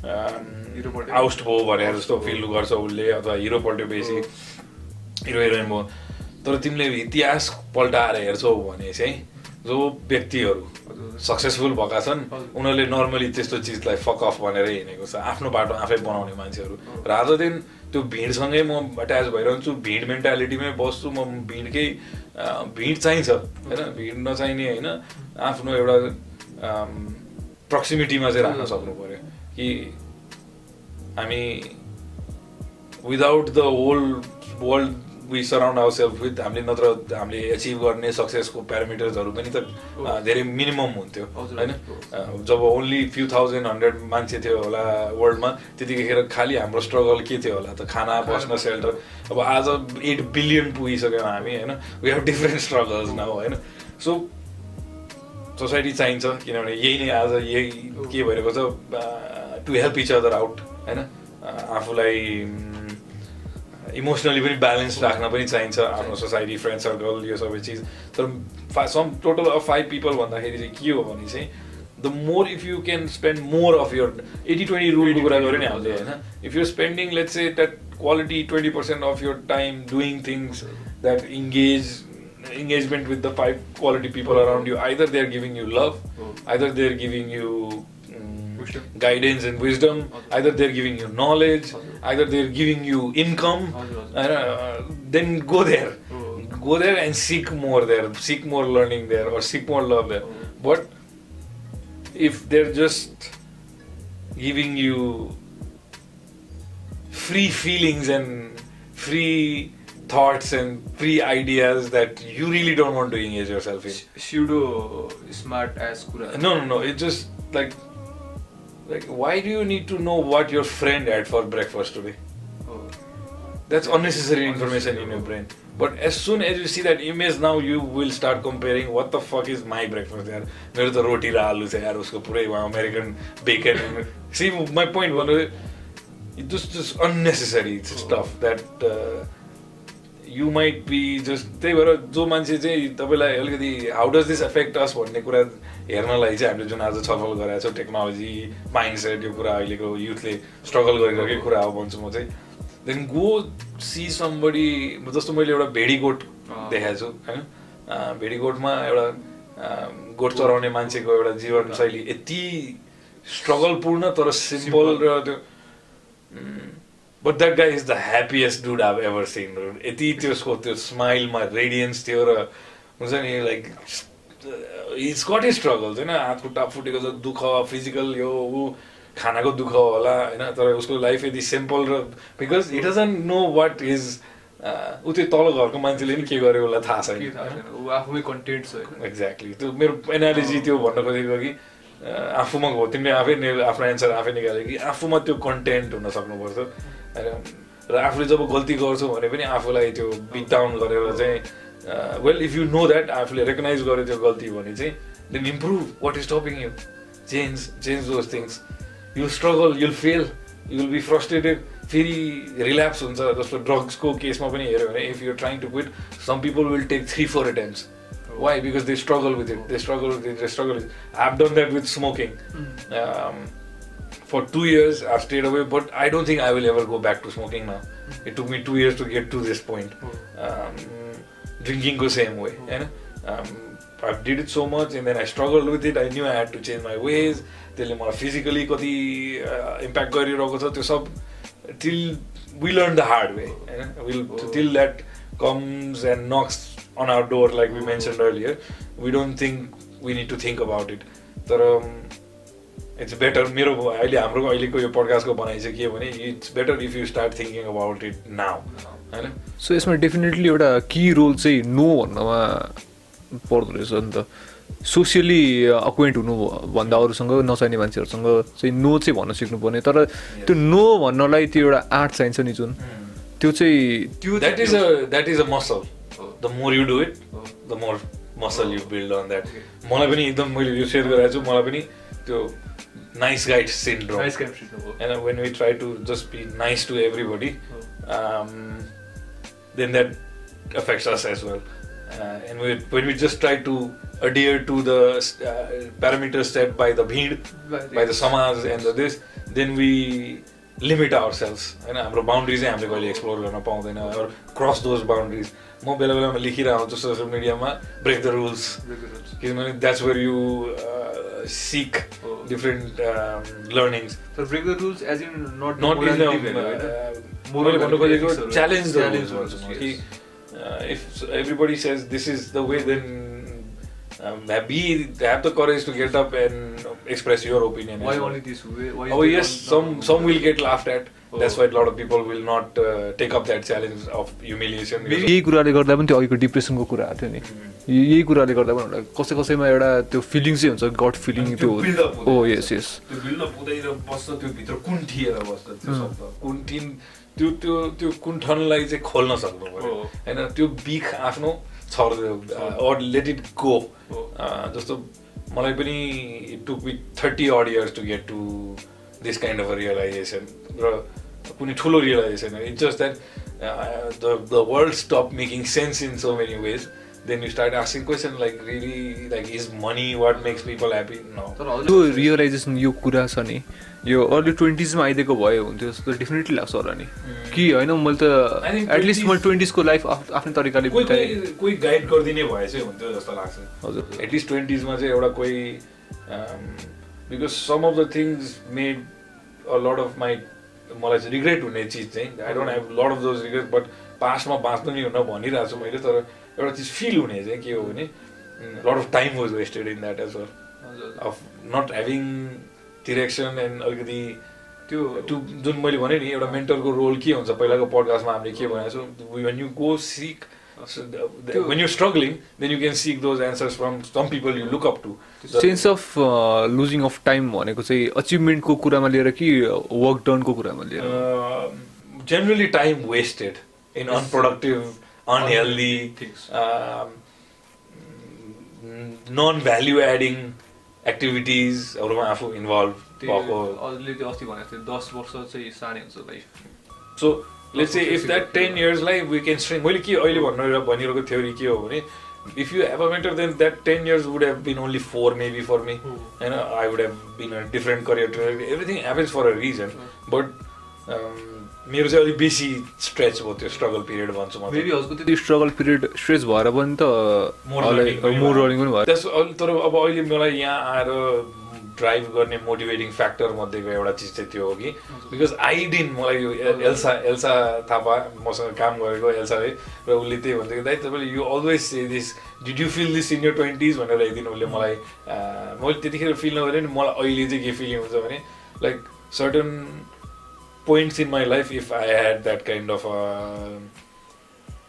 B: हिरोपल्टी।
A: आउस्ट भयो भने जस्तो फिल गर्छ उसले अथवा हिरो पल्ट्यो बेसी। हिरो हिरोइन भयो। तर तिमीले इतिहास पल्टाएर हेर्छौ भने चाहिँ जो व्यक्तिहरू सक्सेसफुल भएका छन् उनीहरूले नर्मली त्यस्तो चिजलाई फक अफ भनेर हिँडेको छ। आफ्नो बाटो आफै बनाउने मान्छेहरू। रादर देन त्यो भिडसँगै म अट्याच भइरहन्छु। भिड मेन्टालिटीमै बस्छु। म भिडकै भिड चाहिन्छ। होइन? भिड नचाहिने होइन आफ्नो एउटा प्रक्सिमिटीमा चाहिँ राख्न सक्नु पऱ्यो कि हामी without the whole world we surround our self with हामीले नत्र हामीले एचिभ गर्ने सक्सेसको प्यारामिटर्सहरू पनि त धेरै मिनिमम हुन्थ्यो होइन? जब ओन्ली फ्यु थाउजन्ड हन्ड्रेड मान्छे थियो होला वर्ल्डमा त्यतिखेर खालि हाम्रो स्ट्रगल के थियो होला त? खाना बस्न सेल्टर अब आज एट बिलियन पुगिसक्यौँ हामी होइन? We have different struggles now होइन? सो सोसाइटी चाहिन्छ किनभने यही नै आज यही के भइरहेको छ to help each other out होइन? आफूलाई इमोसनली पनि ब्यालेन्स राख्न पनि चाहिन्छ। आफ्नो सोसाइटी फ्रेन्ड सर्कल यो सबै चिज। तर sum total of five people भन्दाखेरि चाहिँ के हो भने चाहिँ the more if you can spend more of your eighty twenty रुलको कुरा गऱ्यो नि हामीले होइन? If you spending let's say that quality twenty percent of your time doing things that engage engagement with the five quality people around you either they're giving you love either they're giving you mm,
B: Wisdom.
A: guidance and wisdom. Either they're giving you knowledge, either they're giving you income. Uh, then go there. Go there and seek more there. Seek more learning there or seek more love there. But if they're just giving you free feelings and free thoughts and free ideas that you really don't want to engage yourself in.
B: Pseudo smart as kura.
A: No, no, no. It's just like like, why do you need to know what your friend had for breakfast today? That's unnecessary information in your brain. But as soon as you see that image now, you will start comparing what the fuck is my breakfast यार मेरो त रोटी र आलु छ यार उसको पुरै वहाँ American bacon see my point भन्नु it just just unnecessary stuff that uh, you might be just त्यही भएर जो मान्छे चाहिँ तपाईँलाई अलिकति how does this affect us भन्ने कुरा हेर्नलाई चाहिँ हामीले जुन आज छलफल गरेको छौँ टेक्नोलोजी माइन्ड सेट यो कुरा अहिलेको युथले स्ट्रगल गरिरहेकै कुरा हो भन्छु म चाहिँ। देन गो सी समबडी जस्तो मैले एउटा भेडीगोठ देखाएको छु होइन? अँ, भेडीगोठमा एउटा गोठ चराउने मान्छेको एउटा जीवनशैली यति स्ट्रगलपूर्ण तर सिम्पल र त्यो but that guy is the happiest dude I've ever seen यति त्यसको त्यो स्माइलमा रेडियन्स थियो र हुन्छ नि like it's got a struggle होइन हात खुट्टा फुटेको छ दुःख फिजिकल यो ऊ खानाको दुःख होला होइन तर उसको लाइफ यदि सिम्पल र because it doesn't know what is ऊ त्यो तल घरको मान्छेले नि के गर्यो उसलाई थाहा छैन एक्ज्याक्टली त्यो मेरो एनालोजी त्यो भन्न खोजेको कि आफूमा हो तिमीले आफै आफ्नो एन्सर आफै निकाल्यो कि आफूमा त्यो कन्टेन्ट हुन सक्नुपर्छ र आफूले जब गल्ती गर्छु भने पनि आफूलाई त्यो बिट डाउन गरेर चाहिँ well if you know that आफूले रेकगनाइज गर्यो त्यो गल्ती भने चाहिँ then improve what is stopping you change change those things you struggle you'll fail you will be frustrated फेरि रिल्याप्स हुन्छ जस्तो ड्रग्सको केसमा पनि हेऱ्यो भने if you trying to quit some people will take three four? Because they struggle with it. They struggle with it. They struggle with it. I've done that with smoking. Um, for two years, I've stayed away, but I don't think I will ever go back to smoking now. It took me two years to get to this point. Um, drinking the same way. You know? um, I did it so much and then I struggled with it. I knew I had to change my ways. त्यसले मलाई physically कति impact गरिरहेको छ त्यो सब till we learn the hard way होइन will till that comes and knocks on our door like we mention earlier we don't think we need to think about it तर it's better मेरो अहिले हाम्रो अहिलेको यो पडकास्टको भनाइ चाहिँ के भने it's better if you start thinking about it now होइन?
B: सो यसमा डेफिनेटली एउटा की रोल चाहिँ नो भन्नमा पर्दो रहेछ नि त। सोसियली अक्वेन्ट हुनु भन्दा अरूसँग नचाहिने मान्छेहरूसँग चाहिँ नो चाहिँ भन्न सिक्नुपर्ने। तर त्यो नो भन्नलाई त्यो एउटा आर्ट चाहिन्छ नि जुन। त्यो चाहिँ त्यो
A: that is a that is a muscle the more you do it the more muscle you build on that मलाई पनि एकदम मैले यो सेयर गराएको छु मलाई पनि त्यो नाइस गाइड सिन्ड्रोम होइन when we try to just be nice to everybody then that affects us as well. Uh, and we, when we just try to adhere to the uh, parameters set by the bhid, by the samaj and the this, then we limit ourselves होइन हाम्रो बााउन्ड्रिजै हामीले कहिले explore गर्न पाउँदैन or cross those boundaries म बेला बेलामा लेखिरहेको हुन्छु सोसियल मिडियामा ब्रेक द रुल्स किनभने that's where you
B: seek.
A: Different learnings
B: तर break the rules as in not
A: not in मैले भन्नु खोजेको च्यालेन्ज भन्छु कि if everybody says this is the way then be have the courage to get up and express your opinion
B: Why only this way? Why
A: अब
B: they
A: yes
B: don't-
A: some some will get laughed at
B: Oh.
A: that's why a lot of people will not uh, take up that challenge of humiliation. Because
B: यही कुराले गर्दा पनि त्यो अघिको डिप्रेसनको कुराहरू थियो नि। य- यही कुराले गर्दा पनि एउटा कसै कसैमा एउटा त्यो फिलिङ चाहिँ हुन्छ गट फिलिङ त्यो ओ। यस यस
A: कुन्ठिन त्यो त्यो त्यो कुण्ठनलाई चाहिँ खोल्न सक्नु पऱ्यो।
B: हो।
A: होइन त्यो बिख आफ्नो अर लेट इट गो जस्तो मलाई पनि it took with thirty odd years to get to this kind of realisation र कुनै ठुलो realisation it's just that the the world stop making sense in so many ways then you start asking question like really like is money what makes people happy न
B: त्यो realisation यो कुरा छ नि यो अर्ली ट्वेन्टिजमा आइदिएको भए हुन्थ्यो जस्तो डेफिनेटली लाग्छ होला नि। कि होइन मैले त एटलिस्ट
A: 20s
B: मैले ट्वेन्टिजको लाइफ आफ्नै तरिकाले
A: कोही गाइड गरिदिने भए चाहिँ हुन्थ्यो जस्तो लाग्छ।
B: हजुर।
A: एटलिस्ट ट्वेन्टिजमा चाहिँ एउटा कोही because some of the things made a lot of my मलाई चाहिँ रिग्रेट हुने चिज चाहिँ I don't have lot of those regret but पास्टमा बाँच्नु नि हुन भनिरहेको छु मैले तर एउटा चिज फिल हुने चाहिँ के हो भने lot of time was wasted in that as well of not having direction and अलिकति
B: त्यो
A: टु जुन मैले भने नि एउटा मेन्टरको रोल के हुन्छ पहिलाको पडकास्टमा हामीले के भनेको छौँ when you go seek when you struggling then you can seek those answers from some people you look up to
B: sense of losing of time भनेको चाहिँ अचिभमेन्टको कुरामा लिएर कि वर्क डनको कुरामा लिएर
A: Uh, generally time wasted in unproductive, unhealthy,
B: Things.
A: um, non-value adding एक्टिभिटिजहरूमा आफू involve भएको
B: अस्ति भनेको थियो दस वर्ष चाहिँ सानै हुन्छ life
A: so let's say if that ten इयर्सलाई we can string मैले के अहिले भन्नु भनिरहेको थ्योरी के हो भने if you have a mentor then that ten years would have been only four maybe for me होइन I would have been a different career everything happens for a reason but मेरो चाहिँ अलिक बेसी stretch भयो त्यो struggle period भन्छु म
B: maybe हजुरको त्यति स्ट्रगल पिरियड स्ट्रेच भएर पनि त मोर
A: भयो।
B: रनिङ पनि भयो।
A: त्यस तर अब अहिले मलाई यहाँ आएर ड्राइभ गर्ने मोटिभेटिङ फ्याक्टर मध्येको एउटा चिज चाहिँ त्यो हो कि? बिकज आई डिन मलाई यो एल- एल्सा एल्सा थापा मसँग काम गरेको एल्साले र उसले त्यही भन्थ्यो कि दाइ तपाईँले यो always this did you feel this in your twenties भनेर एकदिन उसले मलाई मैले त्यतिखेर फिल नगरेँ नि मलाई अहिले चाहिँ के फिलिङ हुन्छ भने like certain points in my life if I had that kind of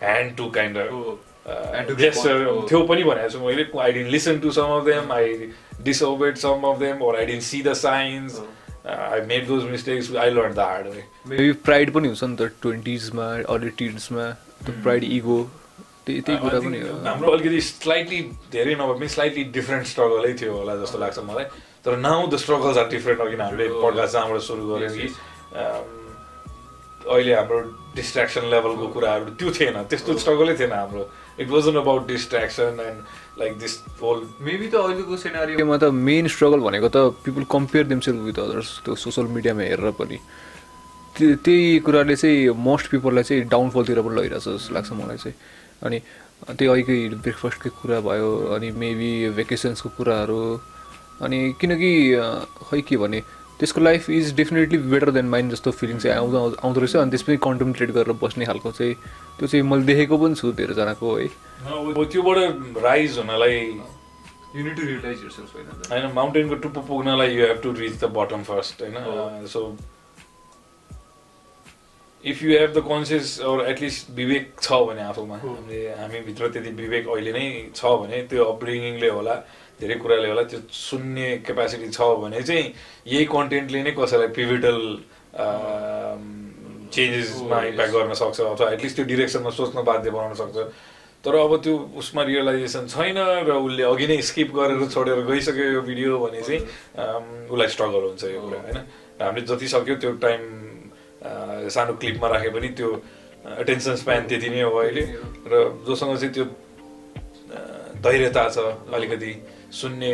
A: hand to
B: kind of
A: yes,
B: respond.
A: थियो पनि भनेको छु मैले। I didn't listen to some of them I disobeyed some of them or I didn't see the signs I made those mistakes I learned the hard way
B: maybe pride पनि हुन्छ नि त ट्वेन्टिजमा early टिन्समा त्यो प्राइड इगो त्यही त्यही कुरा पनि हो।
A: हाम्रो अलिकति स्लाइटली धेरै नभए पनि स्लाइटली डिफ्रेन्ट स्ट्रगलै थियो होला जस्तो लाग्छ मलाई। तर now the struggles are different अघि हामीले पडकास्ट जहाँबाट सुरु गऱ्यौँ कि। um, अहिले हाम्रो डिस्ट्र्याक्सन लेभलको कुराहरू त्यो थिएन त्यस्तो स्ट्रगलै थिएन हाम्रो। It wasn't about distraction and like this whole
B: maybe त अहिलेको सेनारीमा त मेन स्ट्रगल भनेको त people compare themselves with others त्यो सोसियल मिडियामा हेरेर पनि। त्यो त्यही कुराले चाहिँ मोस्ट पिपललाई चाहिँ डाउनफलतिर पनि लगिरहेछ जस्तो लाग्छ मलाई चाहिँ। अनि त्यही अहिलेकै ब्रेकफास्टकै कुरा भयो अनि मेबी भेकेसन्सको कुराहरू। अनि किनकि खै के भने त्यसको life is definitely better than mine जस्तो फिलिङ चाहिँ आउँदो आउँदो रहेछ। अनि त्यसमै कन्टेम्प्लेट गरेर बस्ने खालको चाहिँ त्यो चाहिँ मैले देखेको पनि छु धेरैजनाको है।
A: त्योबाट राइज हुनलाई
B: युनिट टु रियलाइज योरसेल्फ होइन?
A: होइन माउन्टेनको टुप्पो पुग्नलाई you have to reach the bottom first होइन? So if you have the conscious or at least विवेक छ भने आफूमा हामीले हामीभित्र त्यति विवेक अहिले नै छ भने त्यो अपब्रिङिङले होला। धेरै कुराले होला त्यो सुन्ने क्यापेसिटी छ भने चाहिँ यही कन्टेन्टले नै कसैलाई पिभिटल चेन्जेसमा इम्प्याक्ट गर्न सक्छ अथवा एटलिस्ट त्यो डिरेक्सनमा सोच्न बाध्य बनाउन सक्छ। तर अब त्यो उसमा रियलाइजेसन छैन र उसले अघि नै स्किप गरेर छोडेर गइसक्यो यो भिडियो भने चाहिँ अम, उसलाई स्ट्रगल हुन्छ यो कुरा होइन? र हामीले जति सक्यो त्यो टाइम सानो क्लिपमा राखे पनि त्यो एटेन्सन स्प्यान त्यति नै हो अहिले। र जोसँग चाहिँ त्यो धैर्यता छ अलिकति। सुन्ने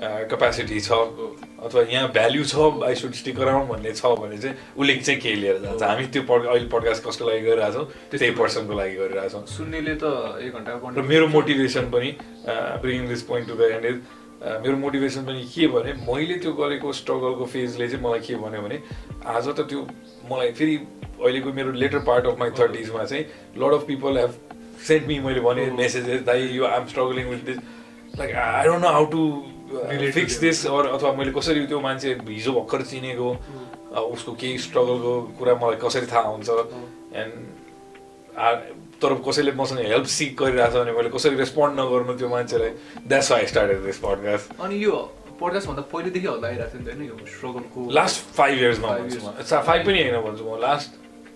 A: क्यापेसिटी छ अथवा यहाँ भ्याल्यु छ आई सुड स्टिक अराउन्ड भन्ने छ भने चाहिँ उसले चाहिँ केही लिएर जान्छ। हामी त्यो पड अहिले पडकास्ट कसको लागि गरिरहेछौँ त्यही पर्सनको लागि गरिरहेछौँ
B: सुन्नेले त एक घन्टा
A: मेरो मोटिभेसन पनि bring this point to the end is मेरो मोटिभेसन पनि के भने मैले त्यो गरेको स्ट्रगलको फेजले चाहिँ मलाई के भन्यो भने आज त त्यो मलाई फेरि अहिलेको मेरो लेटर पार्ट अफ माई थर्टिजमा चाहिँ lot of people have sent me मैले भने मेसेजेस दाइ यो I'm struggling with this like I don't know how to fix this or अथवा मैले कसरी त्यो मान्छे हिजो भर्खर चिनेको अ, उसको केही स्ट्रगलको कुरा मलाई कसरी थाहा हुन्छ? एन्ड तर कसैले मसँग हेल्प सिक गरिरहेछ भने मैले कसरी रेस्पोन्ड नगर्नु त्यो मान्छेलाई? That's why started this podcast
B: अनि यो पडकास्टभन्दा पहिलेदेखि होला आइरहेको थियो नि त होइन यो स्ट्रगलको
A: लास्ट फाइभ इयर्समा फाइभ पनि होइन भन्छु म। लास्ट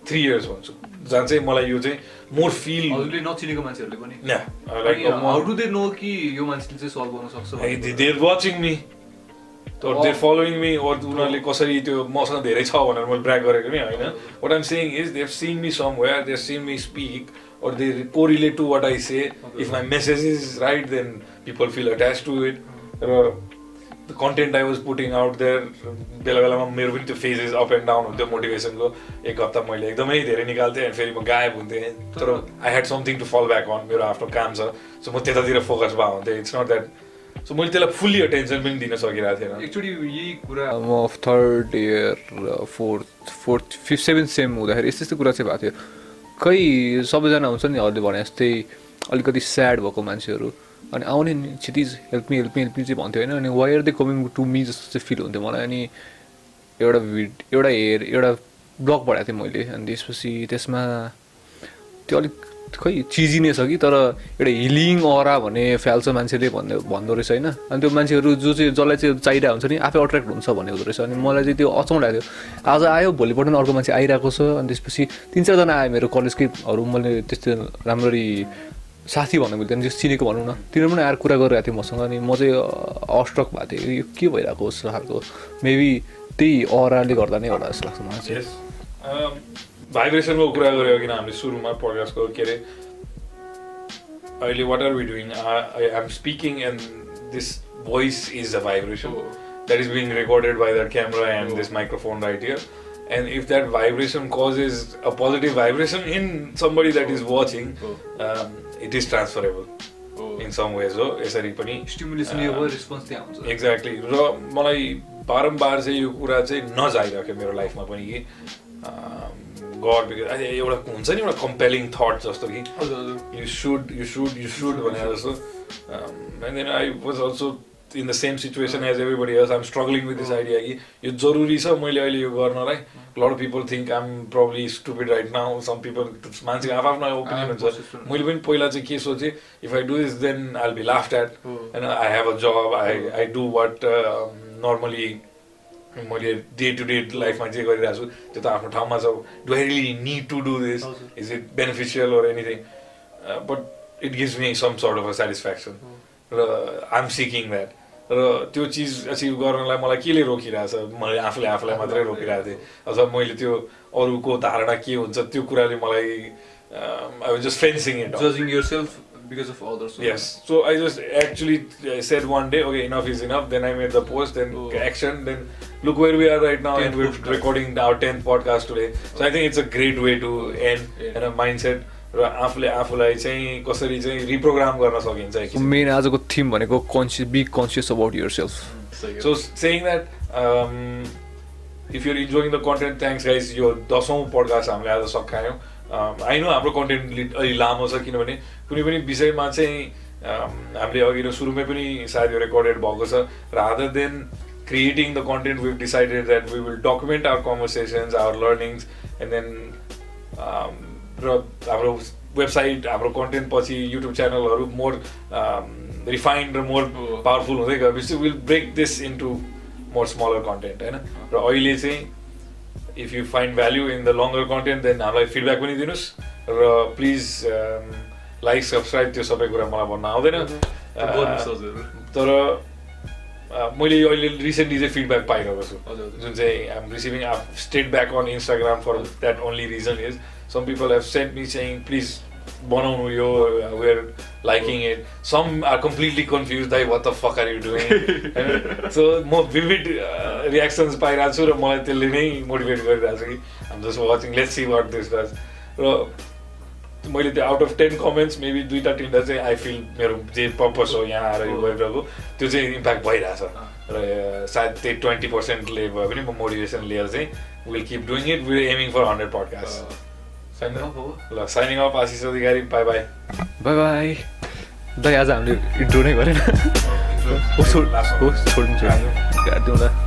A: थ्री इयर्स भन्छु जहाँ चाहिँ मलाई यो चाहिँ मोर फिल
B: हजुरले नचिनेको मान्छेहरूले पनि।
A: न like
B: how do they know कि यो मान्छेले चाहिँ सल्भ गर्न सक्छ
A: देयर वाचिङ मी तर देयर फलोइङ मी अर उनीहरूले कसरी त्यो मसँग धेरै छ भनेर मैले ब्राक गरेको नि होइन? What I'm saying is they've seen me somewhere they've seen me speak or they correlate to what I say. If my message is right, then people feel attached to it. र the content I was putting out there बेला बेलामा मेरो पनि त्यो phases up and down हुन्थ्यो मोटिभेसनको एक हप्ता मैले एकदमै धेरै निकाल्थेँ अनि फेरि म गायब हुन्थेँ। तर I had something to fall back on मेरो आफ्नो काम छ। सो म त्यतातिर फोकस भएको हुन्थेँ। इट्स नट द्याट सो मैले त्यसलाई फुल्ली अटेन्सन पनि दिन सकिरहेको थिएन।
B: एक्चुली यही कुरा म third year fourth fourth fifth seventh sem हुँदाखेरि यस्तो यस्तो कुरा चाहिँ भएको थियो। खै सबैजना हुन्छ निहरूले भने जस्तै अलिकति स्याड भएको मान्छेहरू। अनि आउने नि help me help me help me चाहिँ भन्थ्यो होइन। अनि why are they coming to me जस्तो चाहिँ फिल हुन्थ्यो मलाई। अनि एउटा भिड एउटा हेर एउटा ब्लग पढाएको थिएँ मैले। अनि त्यसपछि त्यसमा त्यो अलिक खै चिजी नै छ कि तर एउटा हिलिङ अरा भन्ने फ्याल्छ मान्छेले भन्ने भन्दो रहेछ होइन। अनि त्यो मान्छेहरू जो चाहिँ जसलाई चाहिँ चाहिरहेको हुन्छ नि आफै अट्र्याक्ट हुन्छ भन्ने हुँदो रहेछ। अनि मलाई चाहिँ त्यो अचम्म लागेको थियो। आज आयो भोलिपल्ट नि अर्को मान्छे आइरहेको छ। अनि त्यसपछि तिन चारजना आयो मेरो कलेजकैहरू मैले त्यस्तो राम्ररी साथी भन्नु मिल्दैन जस्तो चिनेको भनौँ न। तिनीहरू पनि आएर कुरा गरिरहेको थियो मसँग अनि म चाहिँ अस्ट्रक भएको थिएँ। यो के भइरहेको जस्तो खालको मेबी त्यही अराले गर्दा नै होला जस्तो लाग्छ मलाई।
A: भाइब्रेसनको कुरा गऱ्यो किन हामीले सुरुमा पडकास्टको के अरे? अहिले what are we doing I am speaking and this voice is
B: a
A: vibration is being recorded by that camera and this microphone right here. And if that vibration causes a positive vibration in somebody that is watching,
B: Oh.
A: um, it is transferable in some ways. हो यसरी पनि
B: stimulation यो response त्यहाँ हुन्छ
A: exactly र मलाई बारम्बार चाहिँ यो कुरा चाहिँ नजाइरहेको मेरो लाइफमा पनि कि गड एउटा हुन्छ नि एउटा कम्पेलिङ थट जस्तो कि
B: हजुर हजुर।
A: you should, you should, you should भनेर जस्तो। Um, and then I was in the same situation as everybody else. I'm struggling with this idea कि यो जरुरी छ मैले अहिले यो गर्नलाई lot of people think I'm probably stupid right now. Some people मान्छेको आफ्नो ओपिनियन हुन्छ मैले पनि पहिला चाहिँ के सोचेँ if I do this then I'll be laughed at and I have a job I I do what um, normally मैले डे टु डे लाइफमा जे गरिरहेको छु त्यो त आफ्नो ठाउँमा छ do I really need to do
B: this.
A: Is it beneficial or anything but it gives me some sort of a satisfaction र आइ एम सिकिङ द्याट र त्यो चिज एचिभ गर्नलाई मलाई केले रोकिरहेको छ मैले आफूले आफूलाई मात्रै रोकिरहेको थिएँ। अथवा मैले त्यो अरूको धारणा के हुन्छ? त्यो कुराले मलाई I was just fencing it
B: जजिङ yourself because of other
A: yes so I just actually set one day okay enough is enough then I made the post then action then look where we are right now and
B: we'd
A: recording our tenth podcast today so I think it's a great way to end mindset र आफूले आफूलाई चाहिँ कसरी चाहिँ reprogram गर्न सकिन्छ।
B: Main आजको theme भनेको conscious be conscious about
A: yourself saying that, um, if you're enjoying the content, thanks guys. यो दसौँ पडकास्ट हामीले आज सकायौँ आई नो हाम्रो कन्टेन्ट अलि लामो छ किनभने कुनै पनि विषयमा चाहिँ um, हामीले अघि सुरुमै पनि सायद यो रेकर्डेड भएको छ rather than creating the content we decided that we will document our conversations our learnings and then र हाम्रो वेबसाइट हाम्रो कन्टेन्ट पछि युट्युब च्यानलहरू मोर रिफाइन्ड र मोर। पावरफुल हुँदै गएपछि will break this into more smaller content होइन? र अहिले चाहिँ if you find value in the longer content then हामीलाई फिडब्याक पनि दिनुहोस् र प्लिज लाइक सब्सक्राइब त्यो सबै कुरा मलाई भन्न आउँदैन। Uh, तर मैले अहिले रिसेन्टली चाहिँ फिडब्याक पाइरहेको छु। जुन चाहिँ I'm receiving state back on Instagram for that only reason is some people have sent me चाहिँ प्लिज बनाउनु यो where liking it some are completely confuse दाइ what the fuck are you doing so म vivid reactions पाइरहेको छु र मलाई त्यसले नै मोटिभेट गरिरहेको छु कि हाम just watching let's see what this does र मैले त्यो out of ten comments maybe दुईवटा तिनवटा चाहिँ आई फिल मेरो जे पर्पस हो यहाँ आएर यो गरिरहेको त्यो चाहिँ इम्प्याक्ट भइरहेछ र सायद त्यही ट्वेन्टी पर्सेन्टले भयो भने म मोटिभेसन लिएर चाहिँ will keep doing it will aiming for hundred podcast ल signing off Ashish Adhikari bye bye
B: bye bye दाइ आज हामीले इन्ट्रो नै गरेन ल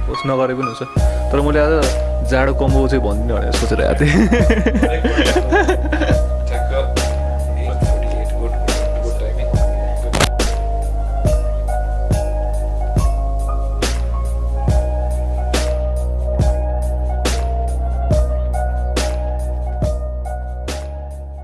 B: होस् नगरे पनि हुन्छ तर मैले आज जाडो कम्बो चाहिँ भनिदिनु भनेर सोचेर आएको थिएँ